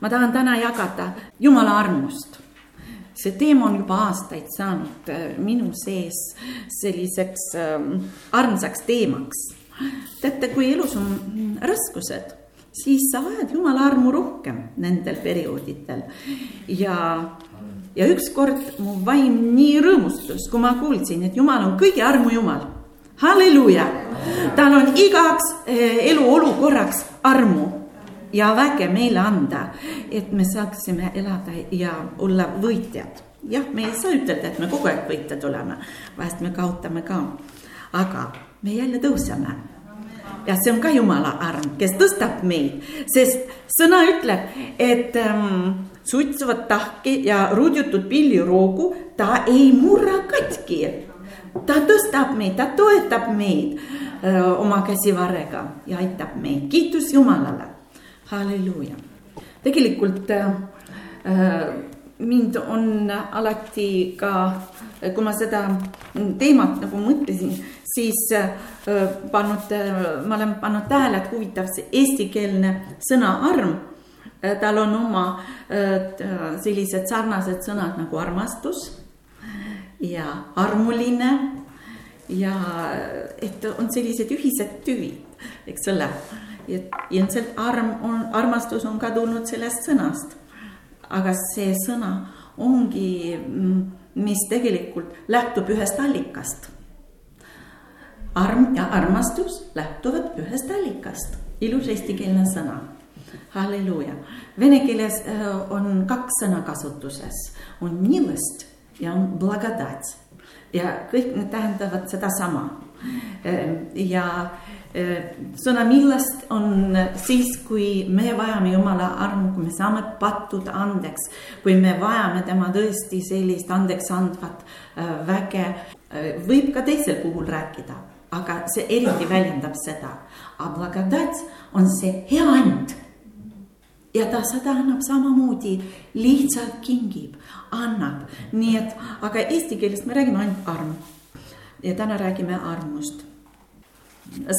ma tahan täna jagada Jumala armust. see teema on juba aastaid saanud äh, minu sees selliseks ähm, armsaks teemaks. teate, kui elus on raskused, siis sa vajad Jumala armu rohkem nendel perioodidel ja ja ükskord mu vaim nii rõõmustus, kui ma kuulsin, et Jumal on kõige armu Jumal. halleluuja, tal on igaks äh, eluolukorraks armu ja väge meile anda, et me saaksime elada ja olla võitjad. jah, me ei saa ütelda, et me kogu aeg võitjad oleme, vahest me kaotame ka, aga me jälle tõuseme ja see on ka jumala arm, kes tõstab meid, sest sõna ütleb, et ähm, suitsuvat tahki ja rudjutud pilliroogu ta ei murra katki. ta tõstab meid, ta toetab meid öö, äh, oma käsivarrega ja aitab meid, kiitus Jumalale halleluuja. tegelikult äh, äh, mind on alati ka, kui ma seda teemat nagu mõtlesin, siis äh, pannud äh,, ma olen pannud tähele, et huvitav see eestikeelne sõna arm äh,. tal on oma äh, sellised sarnased sõnad nagu armastus ja armuline ja et on sellised ühised tüvid, eks ole ilmselt arm on, armastus on ka tulnud sellest sõnast. aga see sõna ongi, mm, mis tegelikult lähtub ühest allikast. arm ja armastus lähtuvad ühest allikast, ilus eestikeelne sõna. halleluuja, vene keeles äh, on kaks sõna kasutuses, on milest ja on blagodat ja kõik need tähendavad sedasama. Äh, ja sõna millest on siis, kui me vajame Jumala armu, kui me saame pattuda andeks, kui me vajame tema tõesti sellist andeks andvat väge, võib ka teisel puhul rääkida, aga see eriti väljendab seda. on see hea and ja ta seda annab samamoodi, lihtsalt kingib, annab, nii et, aga eesti keeles me räägime ainult arm. ja täna räägime armust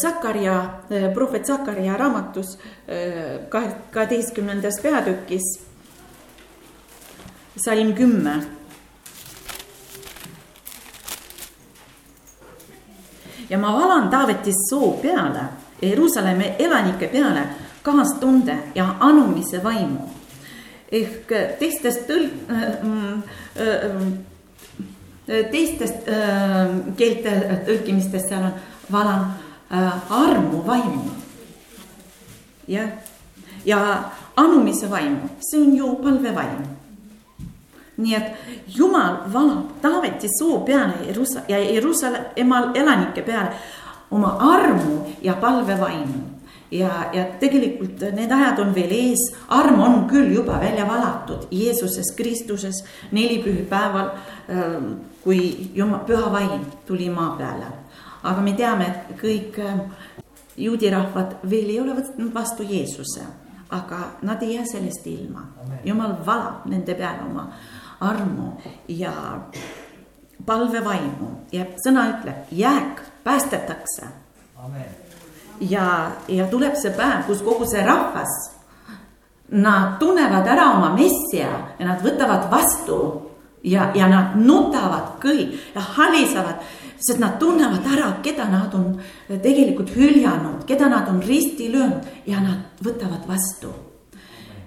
Sakarja, eh, prohvet Sakarja raamatus eh, kaheteistkümnendas peatükis, salm kümme. ja ma valan Taavetis soo peale, Jeruusalemma elanike peale kaastunde ja anumise vaimu. ehk teistest tõl- äh,, äh, teistest äh, keelte tõlkimistest seal on valan äh, armu vaimu. jah, ja anumise vaimu, see on ju palvevaim. nii et Jumal valab Taaveti soo peale Jerusa- ja Jeruusalemma elanike peale oma armu ja palvevaimu ja, ja tegelikult need ajad on veel ees, arm on küll juba välja valatud Jeesuses Kristuses neli pühapäeval, ähm, kui Jumal, püha vaim tuli maa peale aga me teame, et kõik äh, juudi rahvad veel ei ole võtnud vastu Jeesuse, aga nad ei jää sellest ilma. jumal valab nende peale oma armu ja palvevaimu. Ja sõna ütleb, jääk päästetakse. ja, ja tuleb see päev, kus kogu see rahvas, nad tunnevad ära oma messia ja nad võtavad vastu ja, ja nad nutavad kõik ja halisevad sest nad tunnevad ära, keda nad on tegelikult hüljanud, keda nad on risti löönud ja nad võtavad vastu.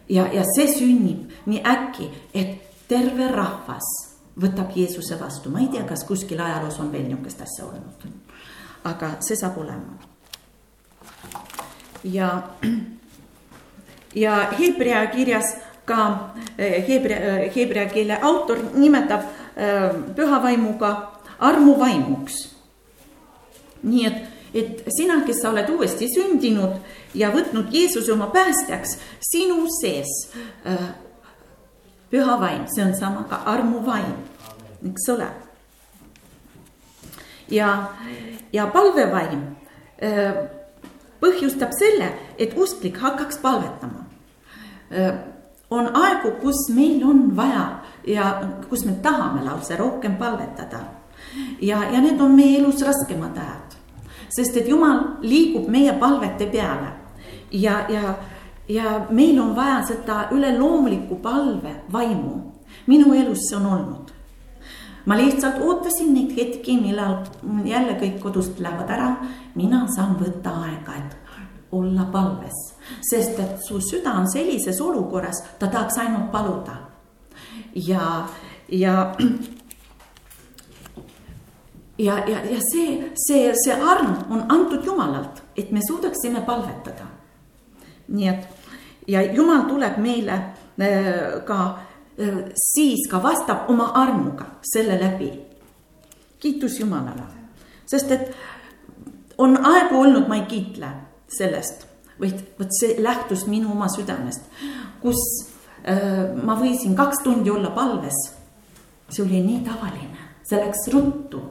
ja, ja see sünnib nii äkki, et terve rahvas võtab Jeesuse vastu, ma ei tea, kas kuskil ajaloos on veel niisugust asja olnud. aga see saab olema. ja, ja Hebra kirjas ka Hebra, eh, Hebra keele autor nimetab eh, pühavaimuga armuvaimuks. nii et, et sina, kes sa oled uuesti sündinud ja võtnud Jeesuse oma päästjaks, sinu sees äh, püha vaim, see on sama ka armuvaim, eks ole. ja, ja palvevaim äh, põhjustab selle, et usklik hakkaks palvetama äh, on aegu, kus meil on vaja ja kus me tahame lausa rohkem palvetada ja, ja need on meie elus raskemad ajad. sest et Jumal liigub meie palvete peale ja, ja, ja meil on vaja seda üleloomulikku palve vaimu. minu elus see on olnud. ma lihtsalt ootasin neid hetki, millal jälle kõik kodust lähevad ära. mina saan võtta aega, et olla palves, sest et su süda on sellises olukorras, ta tahaks ainult paluda. ja, ja ja, ja, ja see, see, see arm on antud Jumalalt, et me suudaksime palvetada. nii et ja Jumal tuleb meile äh, ka äh, siis ka vastab oma armuga selle läbi. kiitus Jumalale, sest et on aegu olnud, ma ei kiitle sellest, vaid vot see lähtus minu oma südamest, kus äh, ma võisin kaks tundi olla palves. see oli nii tavaline, see läks ruttu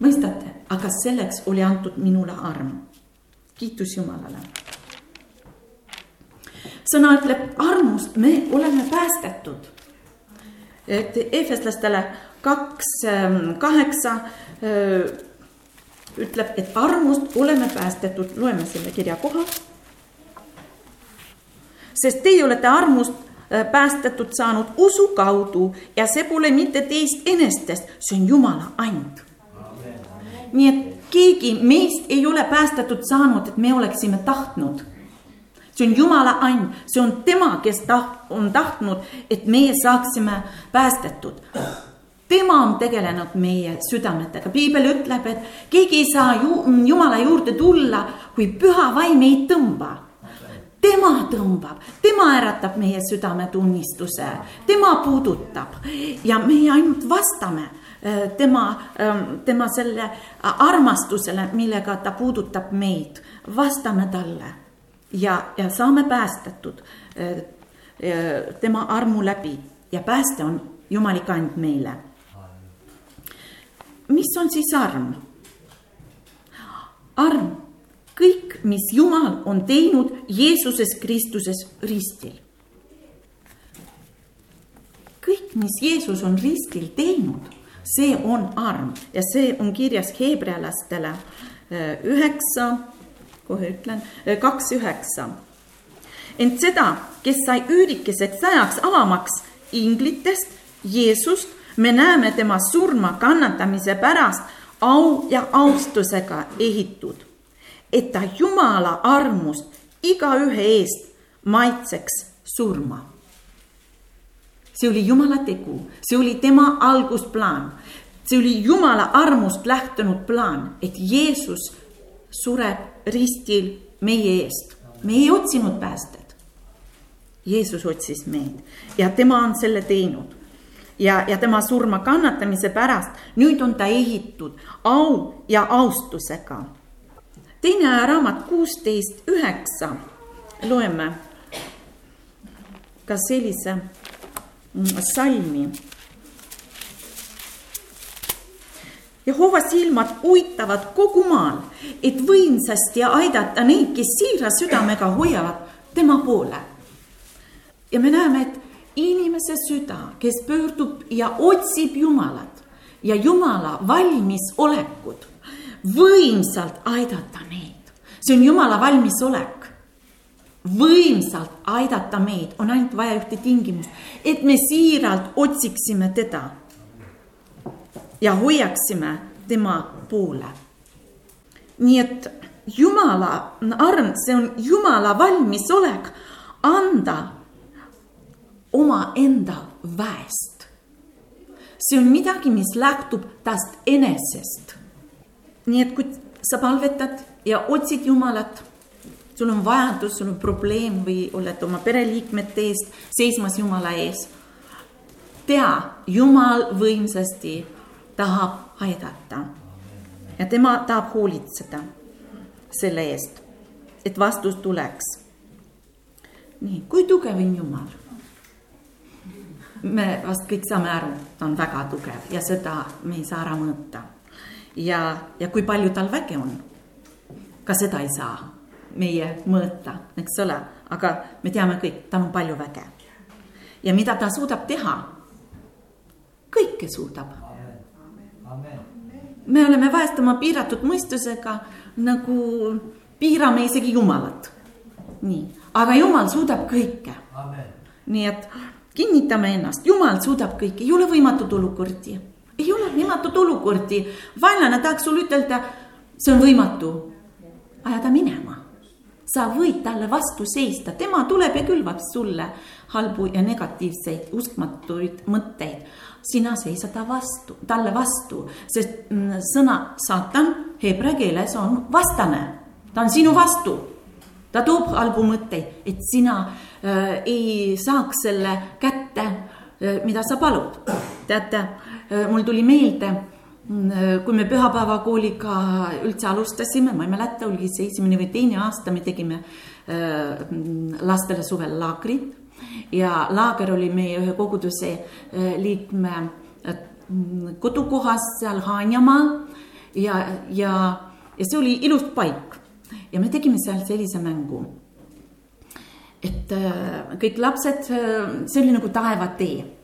mõistate, aga selleks oli antud minule arm. kiitus Jumalale. sõna ütleb, armust me oleme päästetud. et eefeslastele kaks ähm, kaheksa äh, ütleb, et armust oleme päästetud, loeme selle kirja koha. sest teie olete armust äh, päästetud saanud usu kaudu ja see pole mitte teist enestest, see on Jumala and nii et keegi meist ei ole päästetud saanud, et me oleksime tahtnud. see on Jumala and, see on tema, kes taht-, on tahtnud, et meie saaksime päästetud. tema on tegelenud meie südametega, piibel ütleb, et keegi ei saa ju, Jumala juurde tulla, kui püha vaim ei tõmba. Tema tõmbab, tema äratab meie südametunnistuse, tema puudutab. Ja meie ainult vastame tema, ähm, tema selle armastusele, millega ta puudutab meid, vastame talle ja, ja saame päästetud äh, äh, tema armu läbi ja pääste on jumalik and meile. mis on siis arm? arm, kõik, mis Jumal on teinud Jeesuses Kristuses ristil. kõik, mis Jeesus on ristil teinud see on arm ja see on kirjas heebrealastele. Äh, üheksa, kohe ütlen, äh, kaks üheksa. ent seda, kes sai üürikeseks ajaks avamaks inglitest, Jeesust, me näeme tema surma kannatamise pärast au ja austusega ehitud, et ta Jumala armust igaühe eest maitseks surma see oli Jumala tegu, see oli tema algusplaan. see oli Jumala armust lähtunud plaan, et Jeesus sureb ristil meie eest. me ei otsinud päästet. Jeesus otsis meid ja tema on selle teinud ja, ja tema surma kannatamise pärast nüüd on ta ehitud au ja austusega. teine raamat kuusteist üheksa loeme ka sellise salmi. Jehova silmad uitavad kogu maal, et võimsasti aidata neid, kes siira südamega hoiavad tema poole. ja me näeme, et inimese süda, kes pöördub ja otsib Jumalat ja Jumala valmisolekut võimsalt aidata neid, see on Jumala valmisolek võimsalt aidata meid, on ainult vaja ühte tingimust, et me siiralt otsiksime teda ja hoiaksime tema poole. nii et Jumala arm, see on Jumala valmisolek anda omaenda väest. see on midagi, mis lähtub tast enesest. nii et kui sa palvetad ja otsid Jumalat sul on vajadus, sul on probleem või oled oma pereliikmete eest seismas Jumala ees. tea, Jumal võimsasti tahab aidata ja tema tahab hoolitseda selle eest, et vastus tuleks. nii, kui tugev on Jumal? me vast kõik saame aru, ta on väga tugev ja seda me ei saa ära mõõta. ja, ja kui palju tal väge on, ka seda ei saa meie mõõta, eks ole, aga me teame kõik, tal on palju väge. ja mida ta suudab teha? kõike suudab. me oleme vahest oma piiratud mõistusega nagu piirame isegi Jumalat nii, aga jumal suudab kõike. nii et kinnitame ennast, jumal suudab kõike, ei ole võimatut olukordi, ei ole võimatut olukordi. vaenlane tahaks sulle ütelda, see on võimatu, ajada minema sa võid talle vastu seista, tema tuleb ja külvab sulle halbu ja negatiivseid uskmatuid mõtteid. sina seisa ta vastu, talle vastu, sest mm, sõna saatan heebrea keeles on vastane, ta on sinu vastu. ta toob halbu mõtteid, et sina äh, ei saaks selle kätte äh,, mida sa palud. teate äh,, mul tuli meelde kui me pühapäevakooliga üldse alustasime, ma ei mäleta, oli see esimene või teine aasta, me tegime äh, lastele suvel laagrit. ja laager oli meie ühe koguduse äh, liikme äh, kodukohas seal Haanjamaal ja, ja, ja see oli ilus paik. ja me tegime seal sellise mängu. et kõik lapsed, see oli nagu taevatee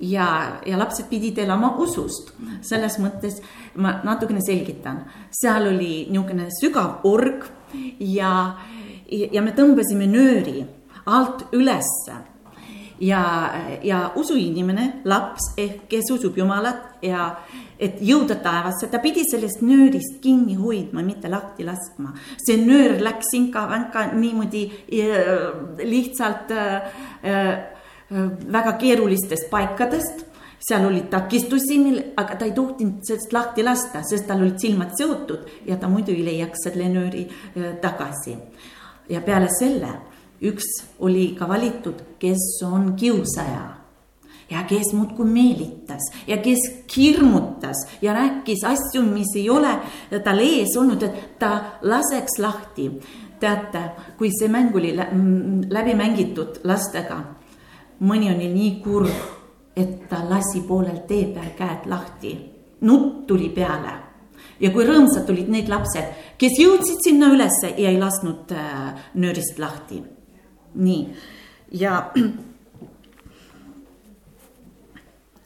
ja, ja lapsed pidid elama usust. selles mõttes ma natukene selgitan, seal oli niisugune sügav org ja, ja me tõmbasime nööri alt ülesse. ja, ja usuinimene, laps ehk kes usub Jumalat ja et jõuda taevasse, ta pidi sellest nöörist kinni hoidma, mitte lahti laskma. see nöör läks inka-vänka niimoodi äh, lihtsalt äh, äh, väga keerulistest paikadest. seal oli takistusi, mil, aga ta ei tohtinud sellest lahti lasta, sest tal olid silmad seotud ja ta muidu ei leiaks selle nööri tagasi. ja peale selle üks oli ka valitud, kes on kiusaja ja kes muudkui meelitas ja kes hirmutas ja rääkis asju, mis ei ole tal ees olnud, et ta laseks lahti. teate, kui see mäng oli läbi mängitud lastega mõni oli nii kurb, et ta lasi poolel tee peal käed lahti. nutt tuli peale ja kui rõõmsad olid need lapsed, kes jõudsid sinna ülesse ja ei lasknud äh, nöörist lahti. nii ja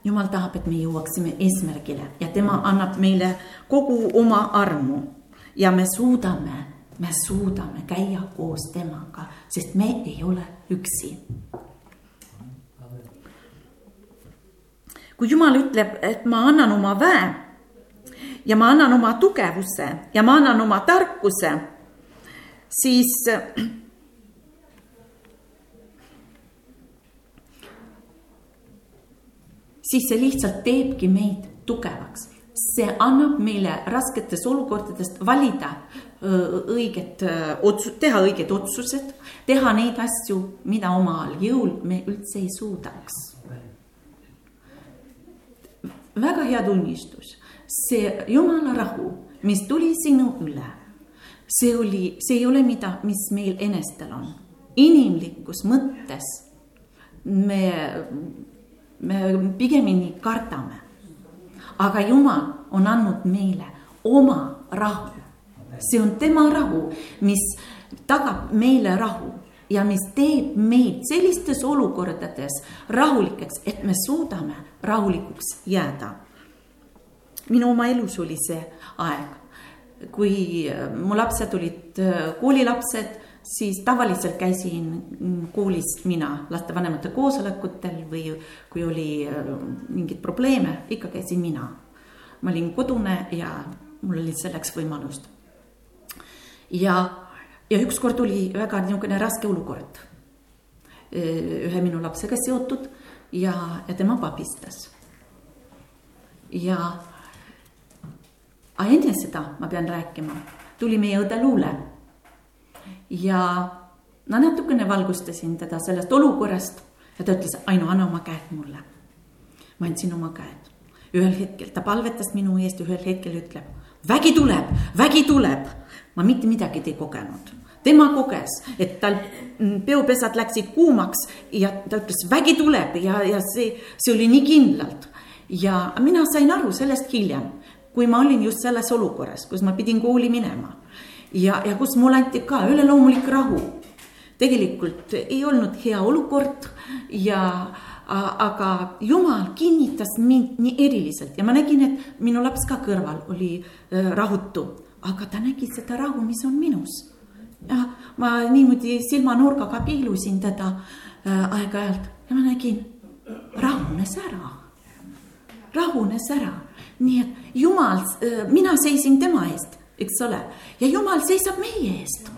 jumal tahab, et me jõuaksime eesmärgile ja tema annab meile kogu oma armu ja me suudame, me suudame käia koos temaga, sest me ei ole üksi kui Jumal ütleb, et ma annan oma väe ja ma annan oma tugevuse ja ma annan oma tarkuse, siis siis see lihtsalt teebki meid tugevaks. see annab meile rasketes olukordades valida õiget otsu-, teha õiged otsused, teha neid asju, mida omal jõul me üldse ei suudaks väga hea tunnistus, see jumala rahu, mis tuli sinu üle, see oli, see ei ole mida, mis meil enestel on. inimlikus mõttes me, me pigemini kardame. aga Jumal on andnud meile oma rahu. see on tema rahu, mis tagab meile rahu ja mis teeb meid sellistes olukordades rahulikeks, et me suudame rahulikuks jääda. minu oma elus oli see aeg, kui äh, mu lapsed olid äh, koolilapsed, siis tavaliselt käisin mm, koolis mina lastevanemate koosolekutel või kui oli äh, mingeid probleeme, ikka käisin mina. ma olin kodune ja mul oli selleks võimalust. ja ja ükskord oli väga niisugune raske olukord ühe minu lapsega seotud ja, ja tema pabistas. ja, aga enne seda ma pean rääkima, tuli meie õde Luule. ja ma natukene valgustasin teda sellest olukorrast ja ta ütles, Aino, anna oma käed mulle. ma andsin oma käed, ühel hetkel ta palvetas minu eest, ühel hetkel ütleb, vägi tuleb, vägi tuleb. Ma mitte midagi ei kogenud tema koges, et tal peopesad läksid kuumaks ja ta ütles, vägi tuleb ja, ja see, see oli nii kindlalt. ja mina sain aru sellest hiljem, kui ma olin just selles olukorras, kus ma pidin kooli minema. ja, ja kus mulle anti ka üleloomulik rahu. tegelikult ei olnud hea olukord ja aga jumal kinnitas mind nii eriliselt ja ma nägin, et minu laps ka kõrval oli äh, rahutu, aga ta nägi seda rahu, mis on minus. Ja ma niimoodi silmanurgaga piilusin teda äh, aeg-ajalt. Ja ma nägin, rahunes ära, rahunes ära, nii et jumal äh,, mina seisin tema eest, eks ole, ja jumal seisab meie eest.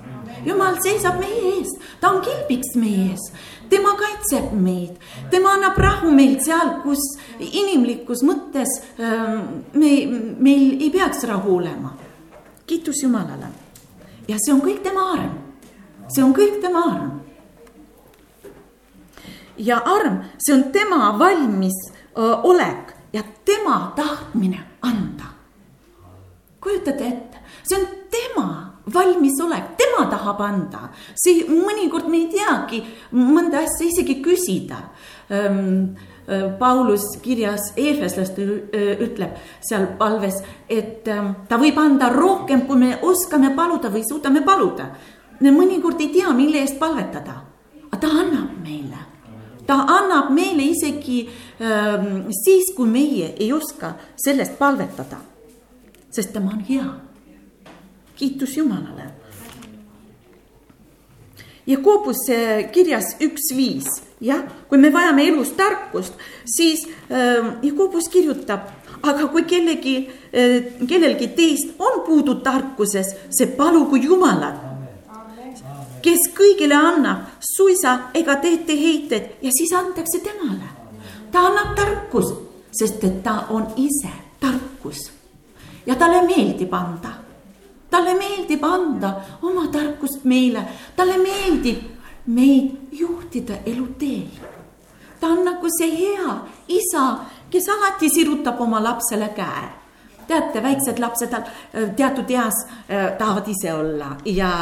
Jumal seisab meie ees, ta on kilbiks meie ees, tema kaitseb meid, tema annab rahu meil seal, kus inimlikus mõttes ähm, me, meil ei peaks rahu olema. Kiitus Jumalale ja see on kõik tema arm, see on kõik tema arm. ja arm, see on tema valmis öö, olek ja tema tahtmine anda. kujutate ette, see on tema valmisolek, tema tahab anda, see mõnikord me ei teagi mõnda asja isegi küsida Paulus kirjas Eefeslaste ütleb seal palves, et ähm, ta võib anda rohkem, kui me oskame paluda või suudame paluda. me mõnikord ei tea, mille eest palvetada, aga ta annab meile, ta annab meile isegi ähm, siis, kui meie ei oska sellest palvetada. sest tema on hea kiitus Jumalale. Jakobuse kirjas üks viis, jah, kui me vajame elus tarkust, siis äh, Jakobus kirjutab, aga kui kellegi äh,, kellelgi teist on puudu tarkuses, see palugu Jumalat, kes kõigile annab suisa ega teete heited ja siis antakse temale. ta annab tarkust, sest et ta on ise tarkus. Ja talle meeldib anda. Talle meeldib anda oma tarkust meile, talle meeldib meid juhtida eluteel. ta on nagu see hea isa, kes alati sirutab oma lapsele käe teate, väiksed lapsed äh, teatud eas äh, tahavad ise olla ja,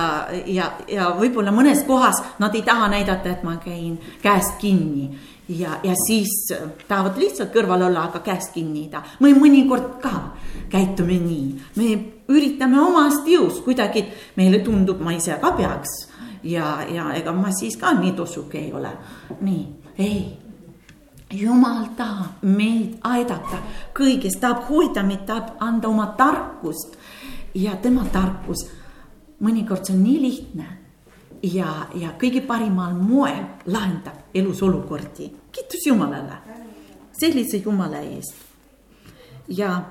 ja, ja võib-olla mõnes kohas nad ei taha näidata, et ma käin käest kinni ja, ja siis äh, tahavad lihtsalt kõrval olla, aga käest kinni ei taha. me mõnikord ka käitume nii, me üritame omast jõust kuidagi, meile tundub, ma ise ka peaks ja, ja ega ma siis ka nii tossuke ei ole. nii, ei. jumal tahab meid aidata kõiges, tahab hoida meid, tahab anda oma tarkust ja tema tarkus, mõnikord see on nii lihtne ja, ja kõige parimal moel lahendab elus olukordi. kiitus Jumalale sellise Jumala eest. ja,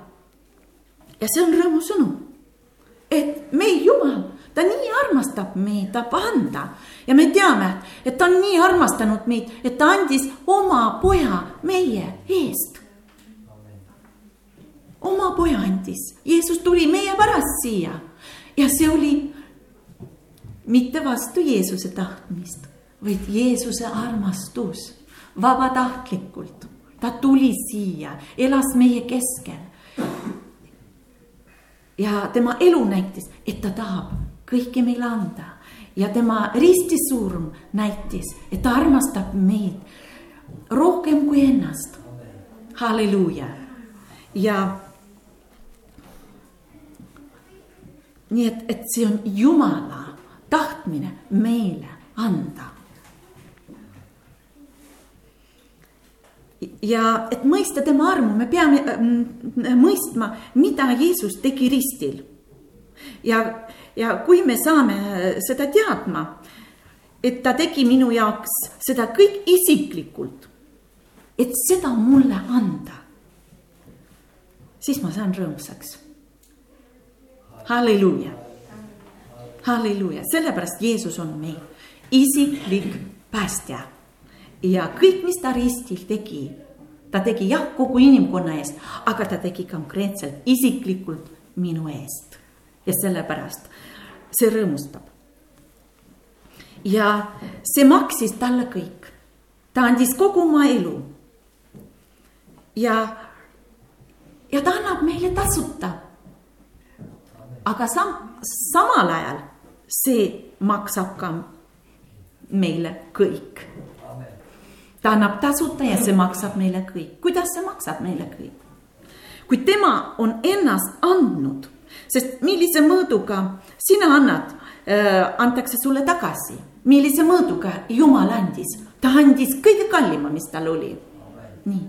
ja see on rõõmusõnum et meil Jumal, ta nii armastab meid, tahab anda ja me teame, et ta on nii armastanud meid, et ta andis oma poja meie eest. oma poja andis, Jeesus tuli meie pärast siia. Ja see oli mitte vastu Jeesuse tahtmist, vaid Jeesuse armastus. Vabatahtlikult. ta tuli siia, elas meie keskel. Ja tema elu näitas, et ta tahab kõike meile anda ja tema ristisurm näitas, et ta armastab meid rohkem kui ennast. halleluuja ja nii et, et see on Jumala tahtmine meile anda ja et mõista tema armu, me peame äh, mõistma, mida Jeesus tegi ristil. ja, ja kui me saame seda teadma, et ta tegi minu jaoks seda kõik isiklikult, et seda mulle anda, siis ma saan rõõmsaks. halleluuja, halleluuja, sellepärast Jeesus on meil isiklik päästja ja kõik, mis ta ristil tegi, ta tegi jah, kogu inimkonna eest, aga ta tegi konkreetselt isiklikult minu eest. Ja sellepärast see rõõmustab. ja see maksis talle kõik, ta andis kogu oma elu. ja, ja ta annab meile tasuta. aga sam-, samal ajal see maksab ka meile kõik ta annab tasuta ja see maksab meile kõik. kuidas see maksab meile kõik? kui tema on ennast andnud, sest millise mõõduga sina annad äh,, antakse sulle tagasi. millise mõõduga Jumal andis, ta andis kõige kallima, mis tal oli. nii,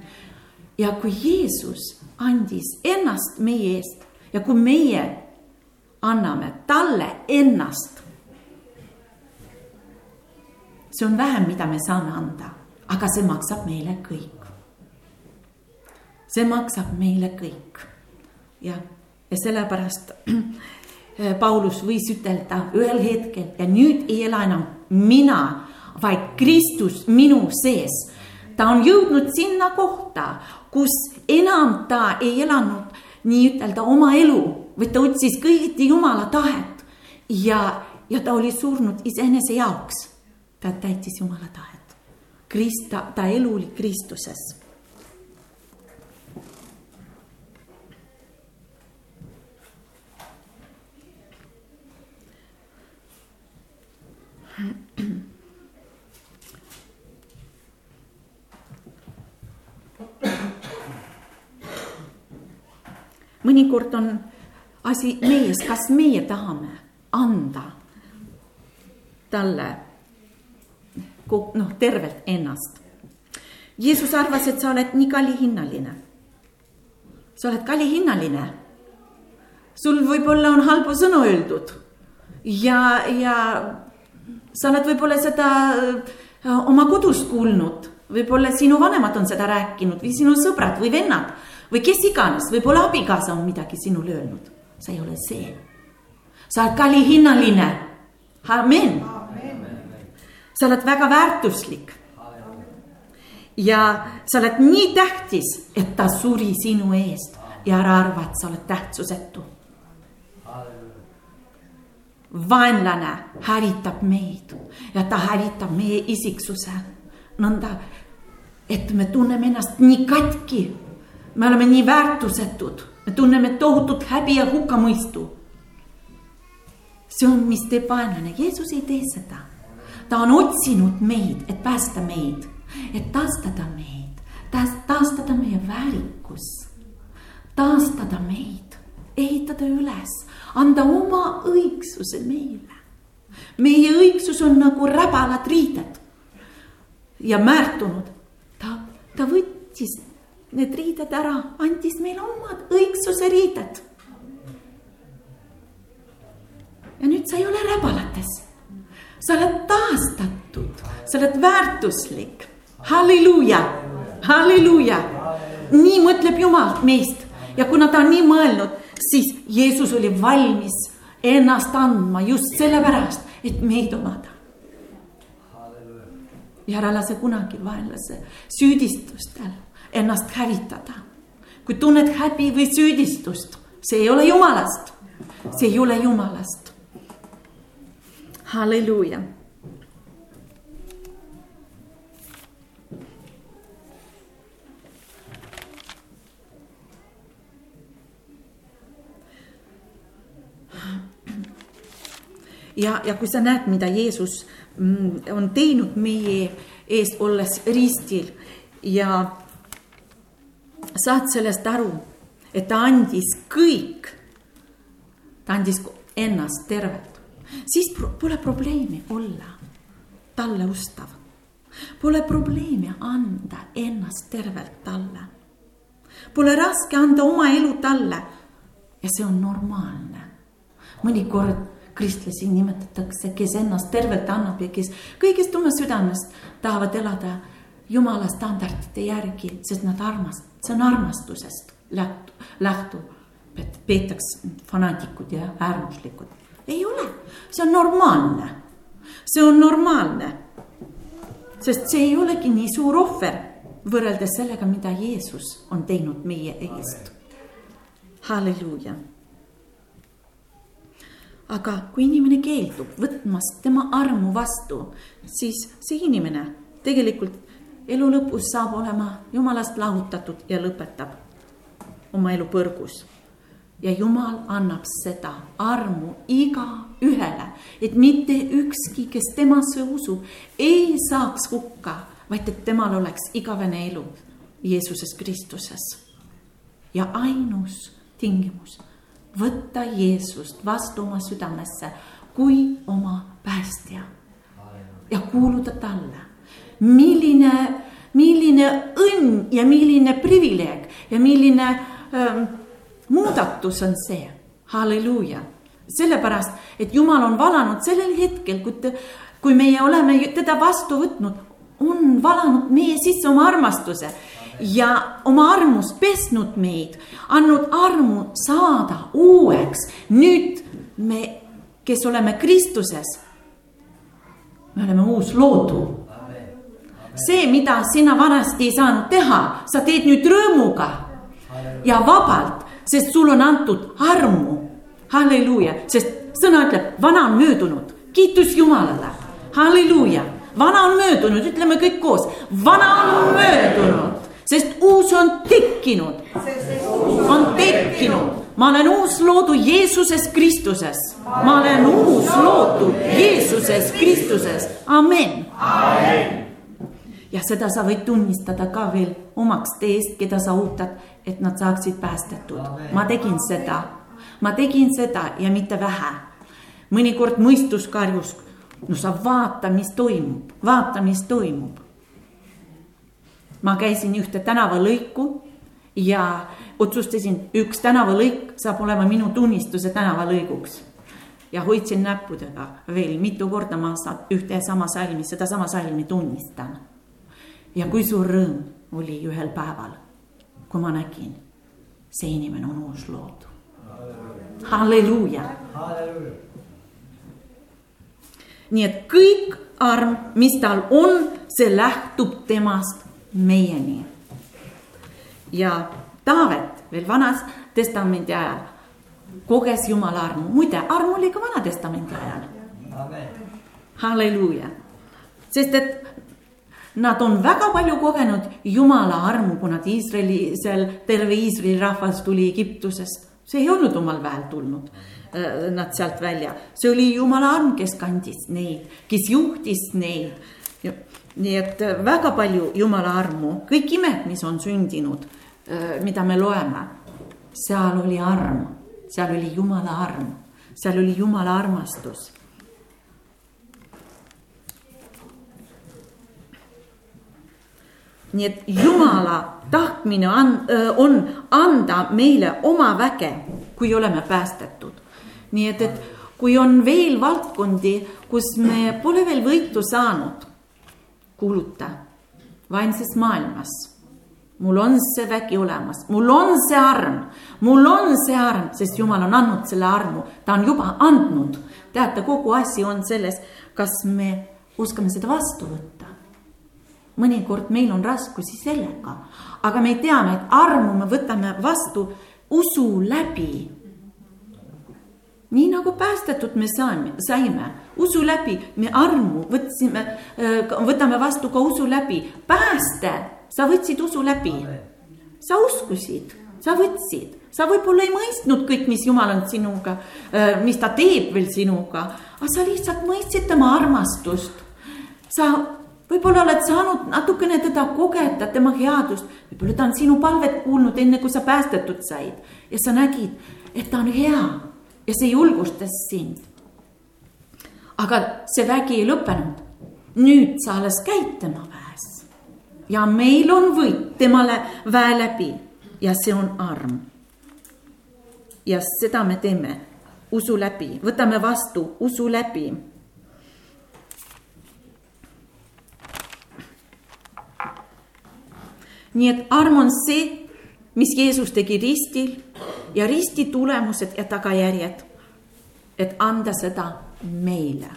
ja kui Jeesus andis ennast meie eest ja kui meie anname talle ennast, see on vähem, mida me saame anda, aga see maksab meile kõik. see maksab meile kõik, jah, ja sellepärast Paulus võis ütelda ühel hetkel ja nüüd ei ela enam mina, vaid Kristus minu sees. ta on jõudnud sinna kohta, kus enam ta ei elanud nii-ütelda oma elu, vaid ta otsis kõigiti Jumala tahet ja, ja ta oli surnud iseenese jaoks. ta täitis Jumala tahet. Krist-, ta, ta elu oli Kristuses mõnikord on asi mees, kas meie tahame anda talle noh, tervelt ennast. Jeesus arvas, et sa oled nii kallihinnaline. sa oled kallihinnaline. sul võib-olla on halbu sõnu öeldud ja, ja sa oled võib-olla seda äh, oma kodus kuulnud, võib-olla sinu vanemad on seda rääkinud või sinu sõbrad või vennad või kes iganes, võib-olla abikaasa on midagi sinule öelnud. sa ei ole see. sa oled kallihinnaline. amen. sa oled väga väärtuslik. ja sa oled nii tähtis, et ta suri sinu eest ja ära arva, et sa oled tähtsusetu. Vaenlane hävitab meid ja ta hävitab meie isiksuse nõnda, et me tunneme ennast nii katki me oleme nii väärtusetud, me tunneme tohutut häbi ja hukkamõistu. see on, mis teeb vaenlane, Jeesus ei tee seda. ta on otsinud meid, et päästa meid, et taastada meid, taastada meie väärikus, taastada meid, ehitada üles, anda oma õigsuse meile. meie õigsus on nagu räbalad riided ja määrtunud. ta, ta võttis need riided ära, andis meile omad õigsuse riided. ja nüüd sa ei ole räbalates. sa oled taastatud, sa oled väärtuslik. halleluuja, halleluuja. nii mõtleb Jumal meist ja kuna ta on nii mõelnud, siis Jeesus oli valmis ennast andma just sellepärast, et meid omada ja ära lase kunagi vaenlase süüdistustel ennast hävitada. kui tunned häbi või süüdistust, see ei ole jumalast, see ei ole jumalast. halleluuja. Ja, ja kui sa näed, mida Jeesus mm, on teinud meie eest, olles ristil ja saad sellest aru, et ta andis kõik. ta andis ennast tervelt, siis pole probleemi olla talle ustav. Pole probleemi anda ennast tervelt talle. Pole raske anda oma elu talle ja see on normaalne. mõnikord kristlasi nimetatakse, kes ennast tervelt annab ja kes kõigest oma südamest tahavad elada jumala standardite järgi, sest nad armastavad see on armastusest lähtu, lähtu, peetakse fanaatikud ja äärmuslikud. ei ole, see on normaalne, see on normaalne. sest see ei olegi nii suur ohver võrreldes sellega, mida Jeesus on teinud meie eest. halleluuja. Aga kui inimene keeldub võtmast tema armu vastu, siis see inimene tegelikult elu lõpus saab olema jumalast lahutatud ja lõpetab oma elu põrgus. ja jumal annab seda armu igaühele, et mitte ükski, kes temasse usub, ei saaks hukka, vaid et temal oleks igavene elu Jeesuses Kristuses. ja ainus tingimus, võtta Jeesust vastu oma südamesse kui oma päästja ja kuuluda talle. Milline, milline õnn ja milline privileeg ja milline ähm, muudatus on see. halleluuja, sellepärast, et Jumal on valanud sellel hetkel, kui kui meie oleme teda vastu võtnud, on valanud meie sisse oma armastuse ja oma armust pesnud meid, andnud armu saada uueks. nüüd me, kes oleme Kristuses, me oleme uus loodu. see, mida sina vanasti ei saanud teha, sa teed nüüd rõõmuga ja vabalt, sest sul on antud armu. halleluuja, sest sõna ütleb, vana on möödunud, kiitus Jumalale, halleluuja. Vana on möödunud, ütleme kõik koos, vana on möödunud, sest uus on tekkinud. on tekkinud, ma olen uus loodu Jeesuses Kristuses, ma olen uus loodu Jeesuses Kristuses, amen, amen ja seda sa võid tunnistada ka veel omaks teest, keda sa ootad, et nad saaksid päästetud. ma tegin seda, ma tegin seda ja mitte vähe. mõnikord mõistus karjus no sa vaata, mis toimub, vaata, mis toimub. Ma käisin ühte tänavalõiku ja otsustasin, üks tänavalõik saab olema minu tunnistuse tänavalõiguks. ja hoidsin näppudega veel mitu korda ma ühte ja sama salmi, sedasama salmi tunnistan. ja kui suur rõõm oli ühel päeval, kui ma nägin, see inimene on uus loodud. halleluuja, nii et kõik arm, mis tal on, see lähtub temast meieni. ja Taavet veel vanas testamendi ajal koges Jumala armu, muide, arm oli ka Vana Testamendi ajal. halleluuja, sest et nad on väga palju kogenud Jumala armu, kui nad Iisraeli, seal terve Iisraeli rahvas tuli Egiptusest, see ei olnud omal väel tulnud Äh, nad sealt välja. see oli jumala arm, kes kandis neid, kes juhtis neid. Nii et äh, väga palju jumala armu, kõik imed, mis on sündinud, äh, mida me loeme, seal oli arm, seal oli jumala arm, seal oli jumala armastus. Nii et Jumala tahtmine on, on anda meile oma väge, kui oleme päästetud. Nii et, et kui on veel valdkondi, kus me pole veel võitu saanud, kuuluta vaimses maailmas. mul on see vägi olemas, mul on see arm, mul on see arm, sest Jumal on andnud selle armu, ta on juba andnud. teate, kogu asi on selles, kas me oskame seda vastu võtta. mõnikord meil on raskusi sellega, aga me teame, et armu me võtame vastu usu läbi nii nagu päästetud me saime, saime. Usu läbi, me armu võtsime, äh, võtame vastu ka usu läbi, pääste, sa võtsid usu läbi. sa uskusid, sa võtsid, sa võib-olla ei mõistnud kõik, mis Jumal on sinuga, äh, mis ta teeb veel sinuga, aga sa lihtsalt mõistsid tema armastust. sa võib-olla oled saanud natukene teda kogeda, tema headust, võib-olla ta on sinu palvet kuulnud, enne kui sa päästetud said. Ja sa nägid, et ta on hea ja see julgustas sind. aga see vägi ei lõppenud. nüüd sa alles käid tema väes ja meil on võit temale väe läbi ja see on arm. ja seda me teeme usu läbi, võtame vastu usu läbi nii et arm on see, mis Jeesus tegi ristil ja risti tulemused ja tagajärjed, et anda seda meile.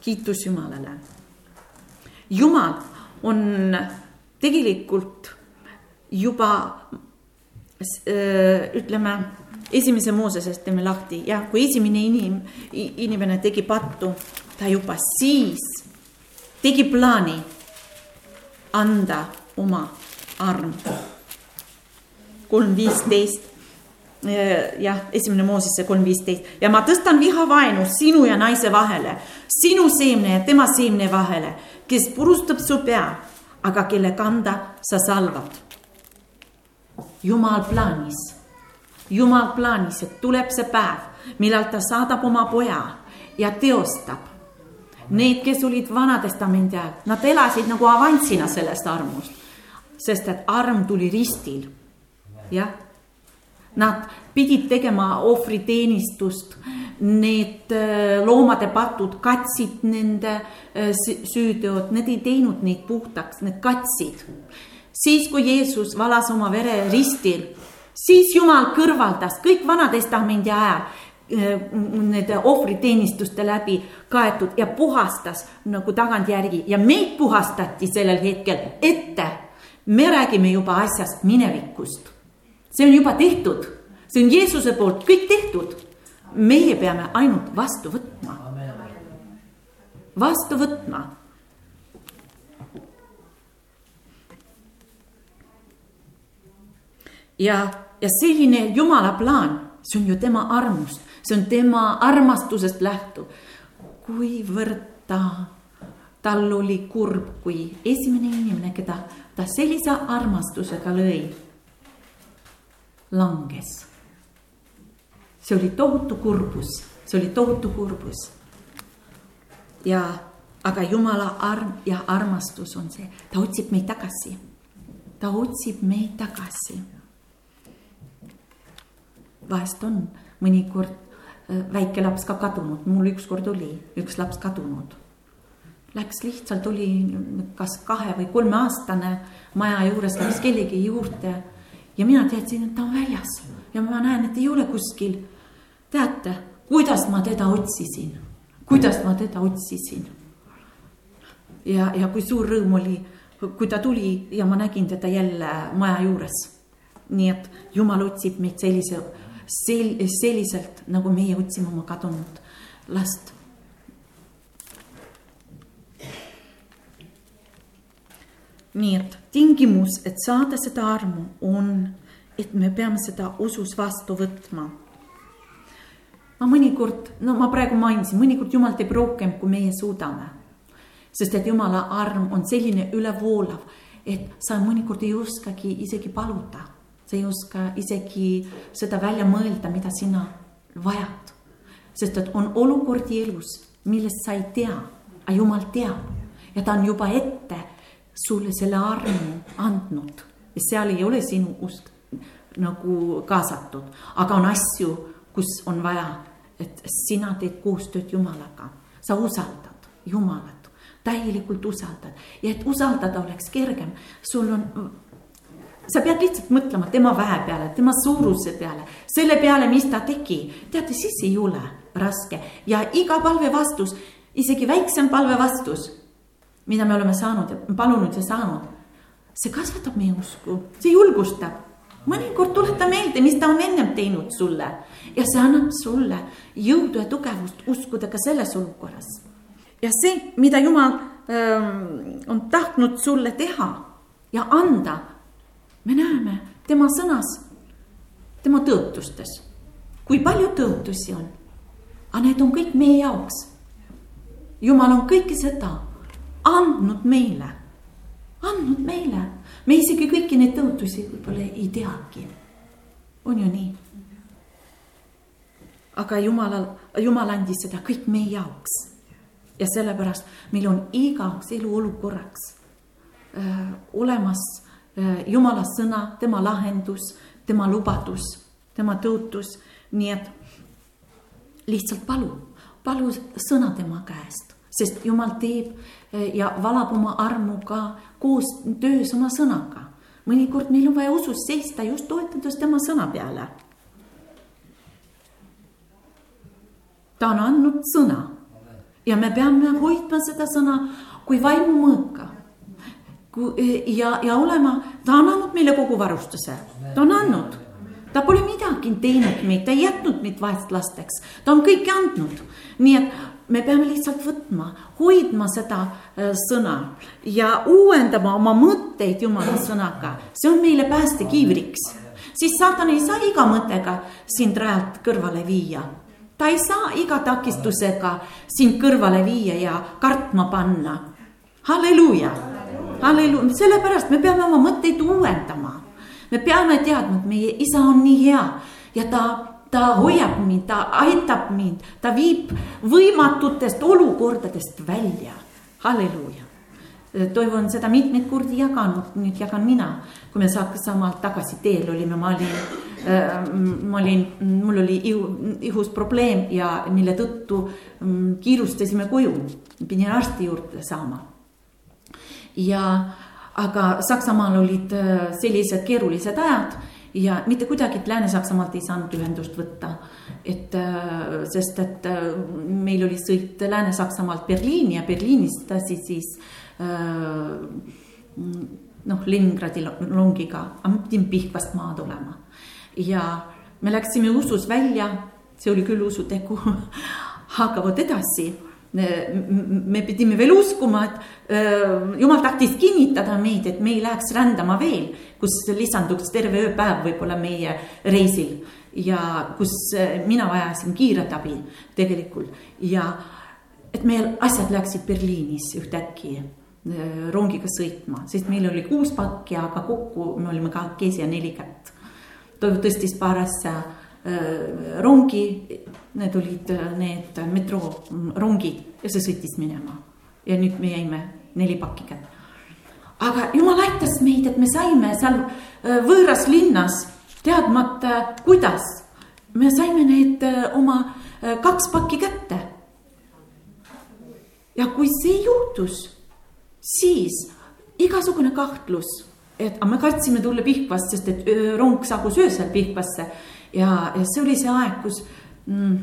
kiitus Jumalale. Jumal on tegelikult juba ütleme, esimese Moosesest teeme lahti ja kui esimene inim, inimene tegi pattu, ta juba siis tegi plaani anda oma arm. Kolm viisteist jah, esimene Moosesse kolm viisteist ja ma tõstan vihavaenu sinu ja naise vahele, sinu seemne ja tema seemne vahele, kes purustab su pea, aga kelle kanda sa salvad. jumal plaanis, jumal plaanis, et tuleb see päev, millal ta saadab oma poja ja teostab. Need, kes olid Vana-testamendi ajal, nad elasid nagu avansina sellest armust, sest et arm tuli ristil, jah. Nad pidid tegema ohvriteenistust, need äh, loomade patud katsid nende äh, süüteod, need ei teinud neid puhtaks, need katsid. siis, kui Jeesus valas oma vere ristil, siis Jumal kõrvaldas kõik Vana-testamendi ajal äh, nende ohvriteenistuste läbi kaetud ja puhastas nagu tagantjärgi. Ja meid puhastati sellel hetkel ette. me räägime juba asjast minevikust see on juba tehtud, see on Jeesuse poolt kõik tehtud. meie peame ainult vastu võtma. vastu võtma. ja, ja selline Jumala plaan, see on ju tema armust, see on tema armastusest lähtuv. kuivõrd ta, tal oli kurb, kui esimene inimene, keda ta sellise armastusega lõi langes. see oli tohutu kurbus, see oli tohutu kurbus. ja, aga Jumala arm ja armastus on see, ta otsib meid tagasi. ta otsib meid tagasi. vahest on mõnikord äh, väike laps ka kadunud, mul ükskord oli üks laps kadunud. Läks lihtsalt, oli kas kahe või kolmeaastane maja juures, läks kellegi juurde ja mina teadsin, et ta on väljas ja ma näen, et ei ole kuskil. teate, kuidas ma teda otsisin, kuidas ma teda otsisin. ja, ja kui suur rõõm oli, kui ta tuli ja ma nägin teda jälle maja juures. nii et jumal otsib meid sellise, sel-, selliselt nagu meie otsime oma kadunud last nii et tingimus, et saada seda armu, on, et me peame seda usus vastu võtma. ma mõnikord, no ma praegu mainisin, mõnikord Jumal teeb rohkem, kui meie suudame. sest et Jumala arm on selline ülevoolav, et sa mõnikord ei oskagi isegi paluda, sa ei oska isegi seda välja mõelda, mida sina vajad. sest et on olukordi elus, millest sa ei tea, aga Jumal teab ja ta on juba ette sulle selle armu andnud. Ja seal ei ole sinu usk nagu kaasatud, aga on asju, kus on vaja, et sina teed koostööd Jumalaga, sa usaldad Jumalat, täielikult usaldad. Ja et usaldada oleks kergem, sul on sa pead lihtsalt mõtlema tema väe peale, tema suuruse peale, selle peale, mis ta tegi. teate, siis ei ole raske. Ja iga palve vastus, isegi väiksem palve vastus mida me oleme saanud ja palunud ja saanud. see kasvatab meie usku, see julgustab. mõnikord tuleta meelde, mis ta on ennem teinud sulle ja see annab sulle jõudu ja tugevust uskuda ka selles olukorras. ja see, mida Jumal ähm, on tahtnud sulle teha ja anda, me näeme tema sõnas, tema tõotustes, kui palju tõotusi on. aga need on kõik meie jaoks. Jumal on kõike seda andnud meile, andnud meile. me isegi kõiki neid tõotusi võib-olla ei teagi. on ju nii? aga Jumalal, Jumal andis seda kõik meie jaoks. ja sellepärast meil on igaks eluolukorraks äh, olemas äh, Jumala sõna, tema lahendus, tema lubadus, tema tõotus, nii et lihtsalt palu, palu sõna tema käest sest Jumal teeb eh, ja valab oma armu ka koos töös oma sõnaga. mõnikord meil on vaja usus seista just toetades tema sõna peale. ta on andnud sõna ja me peame hoidma seda sõna kui vaimumõõka. Eh, ja, ja olema, ta on andnud meile kogu varustuse, ta on andnud ta pole midagi teinud meid, ta ei jätnud meid vaestlasteks, ta on kõike andnud. nii et me peame lihtsalt võtma, hoidma seda äh, sõna ja uuendama oma mõtteid Jumala sõnaga, see on meile päästekiivriks. siis saatan ei saa iga mõttega sind rajalt kõrvale viia. ta ei saa iga takistusega sind kõrvale viia ja kartma panna. halleluuja, halleluuja, sellepärast me peame oma mõtteid uuendama. me peame teadma, et meie isa on nii hea ja ta ta hoiab mind, ta aitab mind, ta viib võimatutest olukordadest välja. halleluuja. Toivo on seda mitmeid kordi jaganud, nüüd jagan mina. kui me Saksamaalt tagasi teel olime, ma olin äh,, ma olin, mul oli ihu, ihus probleem ja mille tõttu mm, kiirustasime koju. pidin arsti juurde saama. ja, aga Saksamaal olid äh, sellised keerulised ajad ja mitte kuidagi Lääne-Saksamaalt ei saanud ühendust võtta. et äh, sest, et äh, meil oli sõit Lääne-Saksamaalt Berliini ja Berliinist edasi siis äh, noh, Leningradi longiga, aga pidin Pihkvast maha tulema. ja me läksime usus välja, see oli küll usutegu. Aga vot edasi. Me pidime veel uskuma, et jumal tahtis kinnitada meid, et me ei läheks rändama veel, kus lisanduks terve ööpäev võib-olla meie reisil ja kus mina vajasin kiiret abi tegelikult ja et meil asjad läksid Berliinis ühtäkki rongiga sõitma, sest meil oli kuus pakki, aga kokku me olime kahekesi ja neli kätt. toiv tõstis paar asja Äh, rongi, need olid need metroorongid ja see sõitis minema. ja nüüd me jäime neli pakki kätte. Aga jumal aitas meid, et me saime seal äh, võõras linnas, teadmata kuidas, me saime need oma kaks pakki kätte. ja kui see juhtus, siis igasugune kahtlus, et me kartsime tulla Pihkvast, sest et rong saabus öösel Pihkvasse. Ja, ja see oli see aeg, kus mm,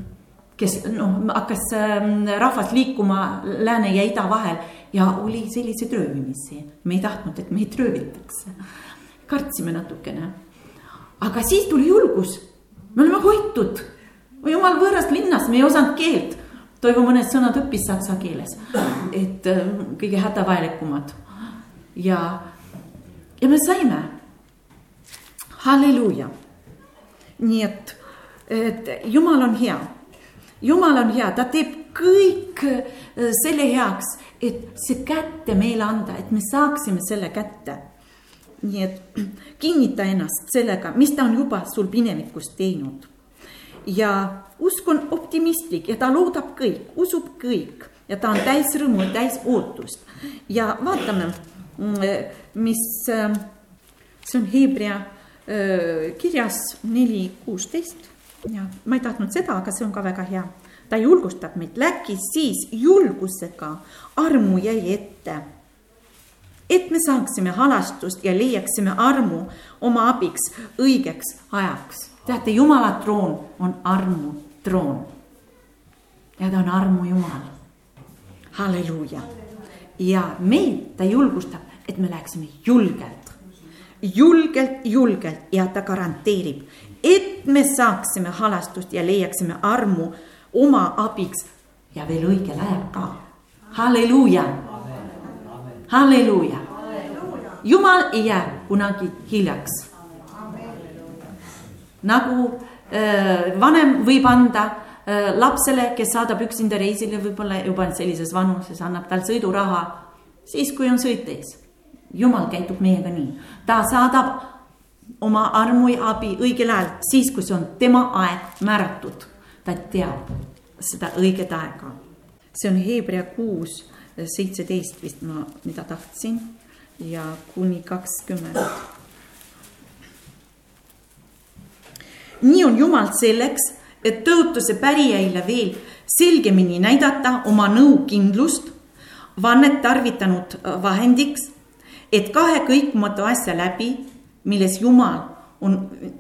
kes noh, hakkas ähm, rahvas liikuma lääne ja ida vahel ja oli selliseid röövimisi. me ei tahtnud, et meid röövitakse. kartsime natukene. aga siis tuli julgus. me oleme hoitud. jumal võõras linnas, me ei osanud keelt. Toivo mõned sõnad õppis saksa keeles, et äh, kõige hädavajalikumad ja, ja me saime. halleluuja nii et, et jumal on hea, jumal on hea, ta teeb kõik äh, selle heaks, et see kätte meile anda, et me saaksime selle kätte. nii et kinnita ennast sellega, mis ta on juba sul minevikus teinud. ja usk on optimistlik ja ta loodab kõik, usub kõik ja ta on täis rõõmu, täis ootust ja vaatame, mm, mis, äh, see on Hebra kirjas neli kuusteist ja ma ei tahtnud seda, aga see on ka väga hea. Ta julgustab meid, läkis siis julgusega armu jäi ette. et me saaksime halastust ja leiaksime armu oma abiks õigeks ajaks. teate, Jumala troon on armu troon. ja ta on armu Jumal. halleluuja. ja meid ta julgustab, et me läheksime julgelt julgelt, julgelt ja ta garanteerib, et me saaksime halastust ja leiaksime armu oma abiks ja veel õigel ajal ka. halleluuja, halleluuja. jumal ei jää kunagi hiljaks. nagu äh, vanem võib anda äh, lapsele, kes saadab üksinda reisile, võib-olla juba sellises vanuses, annab tal sõiduraha siis, kui on sõit ees jumal käitub meiega nii, ta saadab oma armu ja abi õigel ajal, siis kui see on tema aeg määratud. Ta teab seda õiget aega. see on Hebra kuus, seitseteist vist ma, mida tahtsin ja kuni kakskümmend. nii on Jumal selleks, et tõotuse pärijaile veel selgemini näidata oma nõukindlust, vannet tarvitanud vahendiks et kahe kõikmatu asja läbi, milles Jumal on,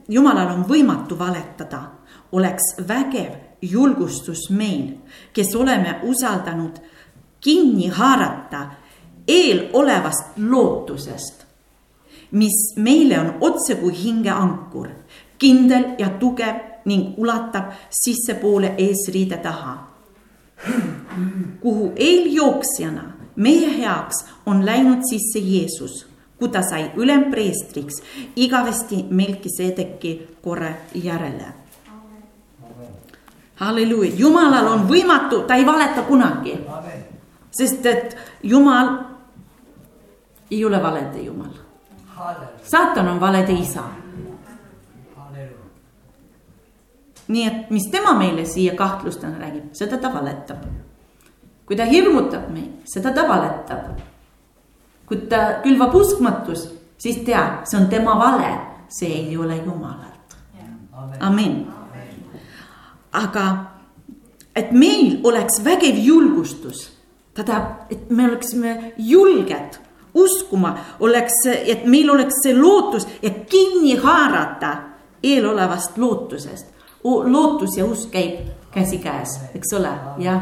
Jumalal on võimatu valetada, oleks vägev julgustus meil, kes oleme usaldanud kinni haarata eelolevast lootusest, mis meile on otse kui hingeankur, kindel ja tugev ning ulatab sissepoole eesriide taha, kuhu eeljooksjana meie heaks on läinud sisse Jeesus, kui ta sai ülempreestriks igavesti Melkisedeki korra järele. Halleluuja, Jumalal on võimatu, ta ei valeta kunagi. sest et Jumal ei ole valede Jumal. saatan on valede isa. nii et mis tema meile siia kahtlustena räägib, seda ta valetab kui ta hirmutab meid, seda ta valetab. kui ta külvab uskmatus, siis tea, see on tema vale, see ei ole Jumalalt. amin. Aga et meil oleks vägev julgustus, ta tahab, et me oleksime julged uskuma, oleks, et meil oleks see lootus ja kinni haarata eelolevast lootusest. lootus ja usk käib käsikäes, eks ole, jah,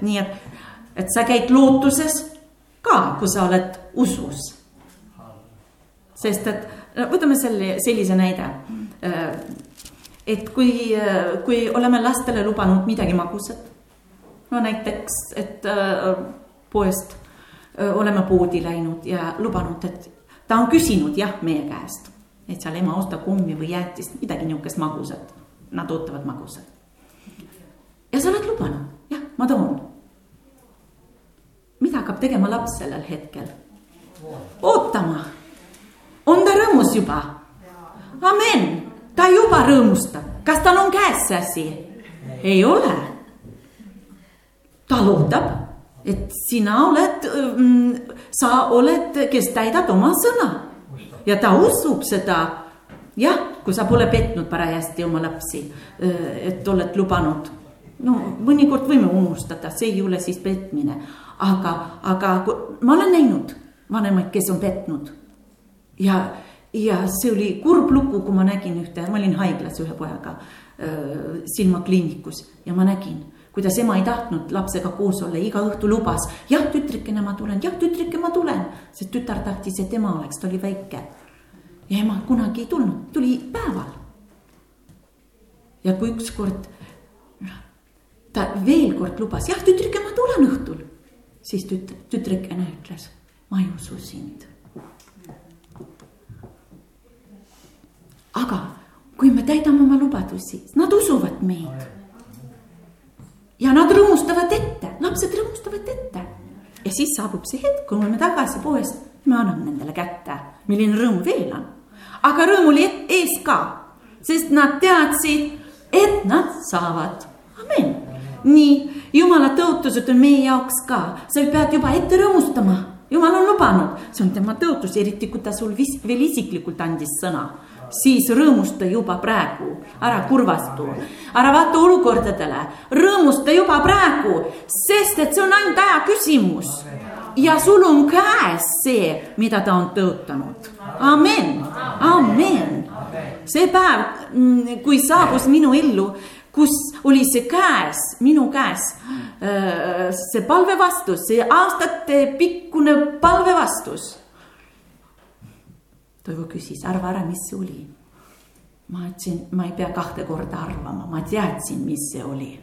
nii et, et sa käid lootuses ka, kui sa oled usus. sest et võtame selle sellise näide. Et kui, kui oleme lastele lubanud midagi magusat. no näiteks, et poest oleme poodi läinud ja lubanud, et ta on küsinud jah meie käest, et seal ema osta kummi või jäätist, midagi niisugust magusat. Nad ootavad magusat. ja sa oled lubanud, jah, ma toon. mida hakkab tegema laps sellel hetkel? ootama. on ta rõõmus juba? amen, ta juba rõõmustab, kas tal on käes see asi? ei ole. ta loodab et sina oled, mm, sa oled, kes täidad oma sõna ja ta usub seda. jah, kui sa pole petnud parajasti oma lapsi, et oled lubanud. no mõnikord võime unustada, see ei ole siis petmine, aga, aga ma olen näinud vanemaid, kes on petnud. ja, ja see oli kurb lugu, kui ma nägin ühte, ma olin haiglas ühe pojaga silmakliinikus ja ma nägin kuidas ema ei tahtnud lapsega koos olla, iga õhtu lubas, jah, tütrikene, ma tulen, jah, tütrike, ma tulen. sest tütar tahtis, et ema oleks, ta oli väike. ja ema kunagi ei tulnud, tuli päeval. ja kui ükskord ta veel kord lubas, jah, tütrike, ma tulen õhtul. siis tüt-, tütrikene ütles, ma ei usu sind. Aga kui me täidame oma lubadusi, nad usuvad meid ja nad rõõmustavad ette, lapsed rõõmustavad ette. ja siis saabub see hetk, kui me oleme tagasi poest, me anname nendele kätte, milline rõõm veel on. aga rõõm oli ees ka, sest nad teadsid, et nad saavad, amen. nii, jumala tõotused on meie jaoks ka, sa pead juba ette rõõmustama, jumal on lubanud, see on tema tõotus, eriti kui ta sul vis, veel isiklikult andis sõna siis rõõmusta juba praegu, ära kurvastu, ära vaata olukordadele, rõõmusta juba praegu, sest et see on ainult aja küsimus. ja sul on käes see, mida ta on tõotanud. amen, amen. see päev, mm, kui saabus minu ellu, kus oli see käes, minu käes, äh, see palvevastus, see aastatepikkune palvevastus Toivo küsis, arva ära, mis see oli. ma ütlesin, ma ei pea kahte korda arvama, ma teadsin, mis see oli.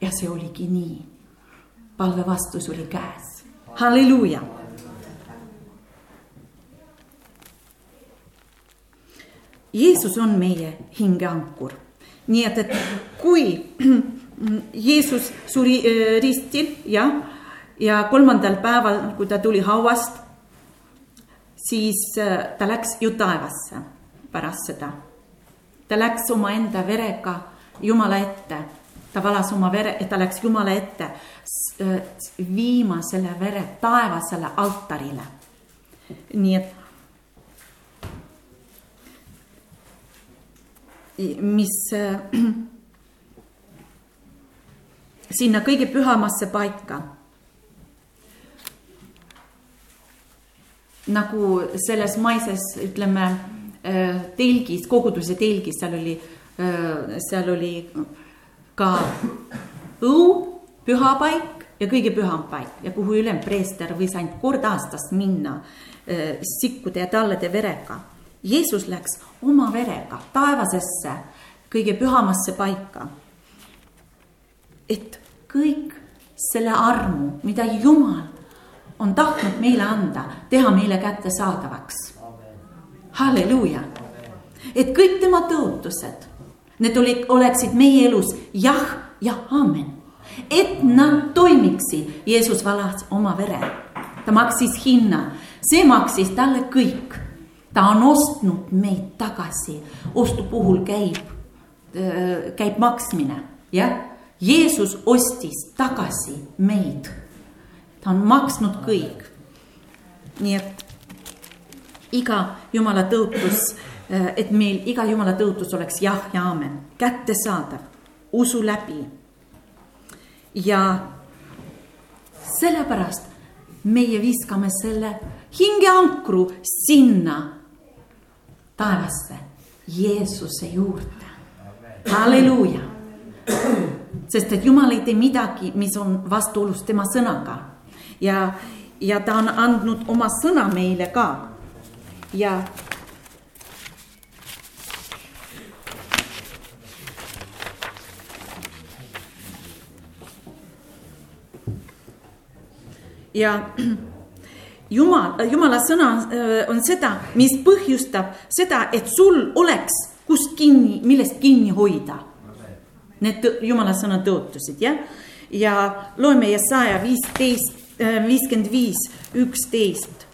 ja see oligi nii. palve vastus oli käes, halleluuja. Jeesus on meie hingeankur, nii et, et kui Jeesus suri äh, ristil ja, ja kolmandal päeval, kui ta tuli hauast siis äh, ta läks ju taevasse pärast seda. ta läks omaenda verega Jumala ette, ta valas oma vere, ta läks Jumala ette äh, viima selle vere taevasele altarile. nii et. mis äh, sinna kõige pühamasse paika nagu selles maises, ütleme äh, telgis, koguduse telgis, seal oli, äh, seal oli ka õu, pühapaik ja kõige püham paik ja kuhu ülempreester võis ainult kord aastas minna äh, sikkude ja tallede verega. Jeesus läks oma verega taevasesse, kõige pühamasse paika. et kõik selle armu, mida Jumal on tahtnud meile anda, teha meile kättesaadavaks. halleluuja, et kõik tema tõotused, need olid, oleksid meie elus jah ja aamen. et nad toimiksid, Jeesus valas oma vere, ta maksis hinna, see maksis talle kõik. ta on ostnud meid tagasi, ostu puhul käib, käib maksmine, jah. Jeesus ostis tagasi meid ta on maksnud kõik. nii et iga jumala tõotus, et meil iga jumala tõotus oleks jah ja aamen, kättesaadav, usu läbi. ja sellepärast meie viskame selle hingeankru sinna taevasse, Jeesuse juurde. halleluuja. sest et Jumal ei tee midagi, mis on vastuolus tema sõnaga ja, ja ta on andnud oma sõna meile ka ja ja Jumal, Jumala sõna äh, on seda, mis põhjustab seda, et sul oleks kust kinni, millest kinni hoida. Need Jumala sõna tõotused, jah. ja loeme Jesaja viisteist, äh, viiskümmend viis, üksteist.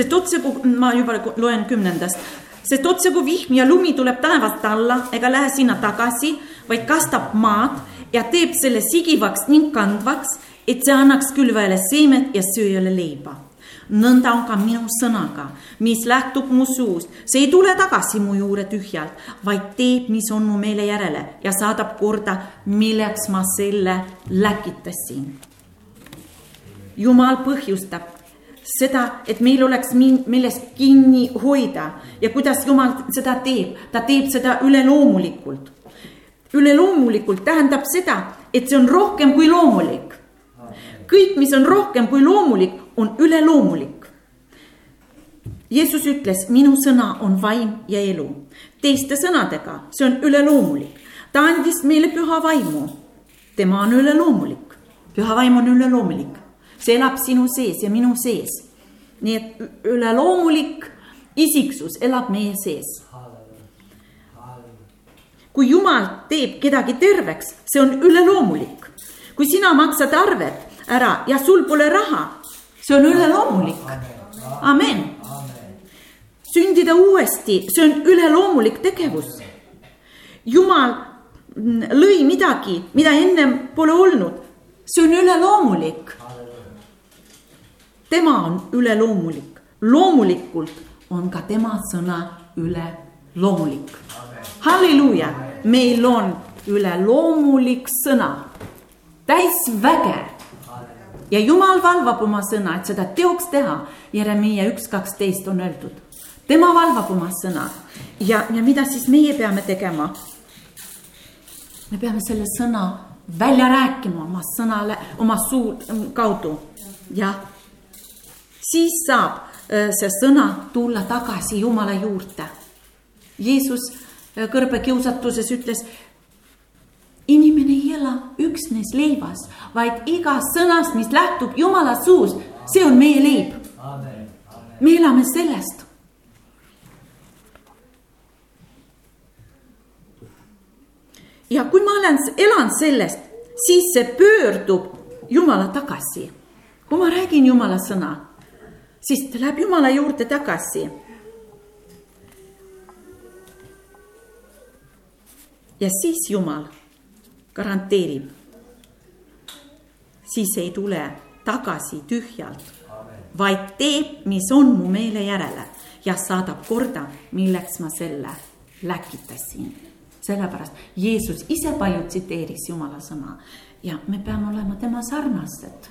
sest otsekui, ma juba loen kümnendast, sest otsekui vihm ja lumi tuleb taevast alla ega lähe sinna tagasi, vaid kastab maad ja teeb selle sigivaks ning kandvaks, et see annaks külvajale seemet ja sööjale leiba. Nõnda on ka minu sõnaga, mis lähtub mu suust, see ei tule tagasi mu juurde tühjalt, vaid teeb, mis on mu meele järele ja saadab korda, milleks ma selle läkitasin. jumal põhjustab seda, et meil oleks millest kinni hoida ja kuidas Jumal seda teeb, ta teeb seda üleloomulikult. üleloomulikult tähendab seda, et see on rohkem kui loomulik. kõik, mis on rohkem kui loomulik, on üleloomulik. Jeesus ütles, minu sõna on vaim ja elu. teiste sõnadega, see on üleloomulik. ta andis meile püha vaimu. tema on üleloomulik. püha vaim on üleloomulik see elab sinu sees ja minu sees. nii et üleloomulik isiksus elab meie sees. kui Jumal teeb kedagi terveks, see on üleloomulik. kui sina maksad arved ära ja sul pole raha, see on üleloomulik. amen. sündida uuesti, see on üleloomulik tegevus. Jumal lõi midagi, mida ennem pole olnud, see on üleloomulik tema on üleloomulik, loomulikult on ka tema sõna üleloomulik. halleluuja, meil on üleloomulik sõna, täis väge. Ja Jumal valvab oma sõna, et seda teoks teha. Jeremiia üks kaksteist on öeldud, tema valvab oma sõna ja, ja mida siis meie peame tegema? me peame selle sõna välja rääkima oma sõnale, oma suu kaudu, jah siis saab äh, see sõna tulla tagasi Jumala juurde. Jeesus äh, kõrbekiusatuses ütles. Inimene ei ela üksnes leivas, vaid igast sõnast, mis lähtub Jumala suust, see on meie leib. me elame sellest. ja kui ma olen, elan sellest, siis see pöördub Jumala tagasi. kui ma räägin Jumala sõna siis ta läheb Jumala juurde tagasi. ja siis Jumal garanteerib, siis ei tule tagasi tühjalt, vaid teeb, mis on mu meele järele ja saadab korda, milleks ma selle läkitasin. sellepärast Jeesus ise palju tsiteeris Jumala sõna ja me peame olema tema sarnased.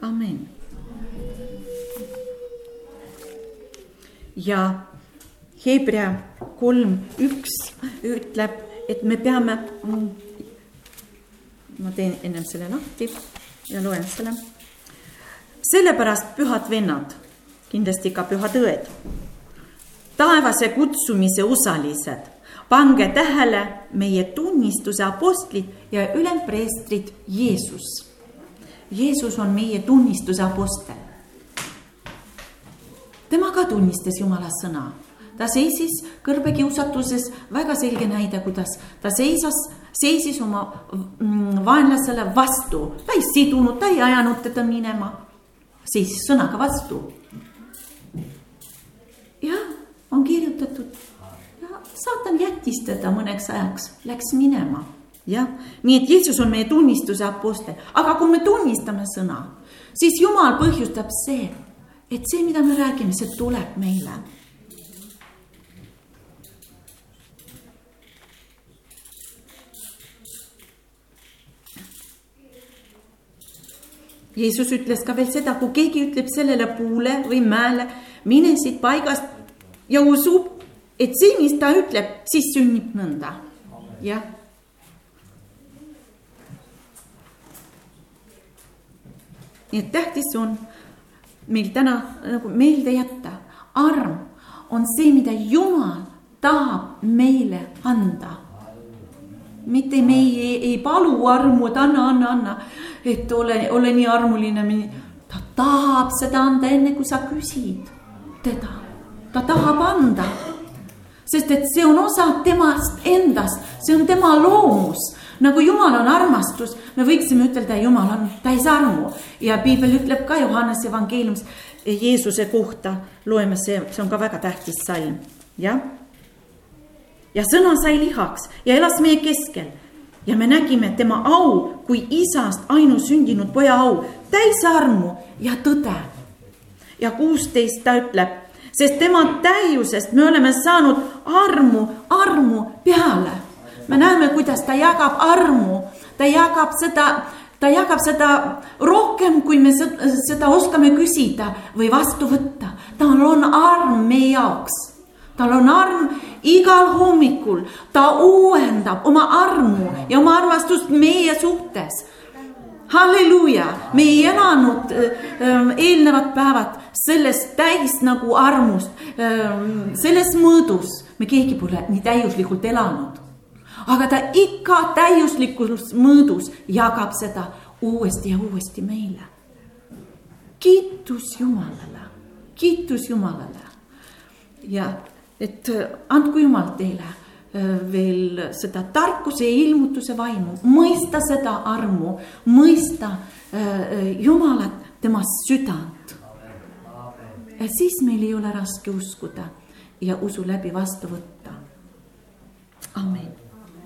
amen ja Hebra kolm üks ütleb, et me peame. ma teen ennem selle lahti ja loen selle. sellepärast pühad vennad, kindlasti ka pühad õed, taevase kutsumise osalised, pange tähele meie tunnistuse apostlid ja ülempreestrid Jeesus. Jeesus on meie tunnistuse apostel tema ka tunnistas Jumala sõna. Ta seisis kõrbekiusatuses, väga selge näide, kuidas ta seisas, seisis oma mm, vaenlasele vastu, ta ei sidunud, ta ei ajanud teda minema, seisis sõnaga vastu. jah, on kirjutatud ja saatan jättis teda mõneks ajaks, läks minema jah, nii et Jeesus on meie tunnistuse apostel, aga kui me tunnistame sõna, siis Jumal põhjustab see, et see, mida me räägime, see tuleb meile. Jeesus ütles ka veel seda, kui keegi ütleb sellele puule või mäele, mine siit paigast ja usub, et see, mis ta ütleb, siis sünnib nõnda. jah nii et tähtis on meil täna nagu meelde jätta, arm on see, mida Jumal tahab meile anda. Mitte me ei, ei, ei palu armu, et anna, anna, anna, et ole, ole nii armuline. ta tahab seda anda, enne kui sa küsid teda, ta tahab anda. sest et see on osa temast endast, see on tema loomus nagu Jumal on armastus, me võiksime ütelda, Jumal on täis armu ja piibel ütleb ka Johannese evangeeliumis Jeesuse kohta, loeme see, see on ka väga tähtis salm, jah. Ja sõna sai lihaks ja elas meie keskel ja me nägime tema au kui isast ainusündinud poja au, täis armu ja tõde. ja kuusteist ta ütleb, sest tema täiusest me oleme saanud armu, armu peale me näeme, kuidas ta jagab armu, ta jagab seda, ta jagab seda rohkem, kui me seda oskame küsida või vastu võtta. tal on arm meie jaoks, tal on arm igal hommikul, ta uuendab oma armu ja oma armastust meie suhtes. Halleluuja, me ei elanud äh, eelnevad päevad selles täis nagu armust äh,, selles mõõdus, me keegi pole nii täiuslikult elanud. Aga ta ikka täiuslikus mõõdus jagab seda uuesti ja uuesti meile. kiitus Jumalale, kiitus Jumalale. ja et äh, andku Jumal teile äh, veel seda tarkuse ja ilmutuse vaimu, mõista seda armu, mõista äh, Jumalat, tema südant. siis meil ei ole raske uskuda ja usu läbi vastu võtta. amin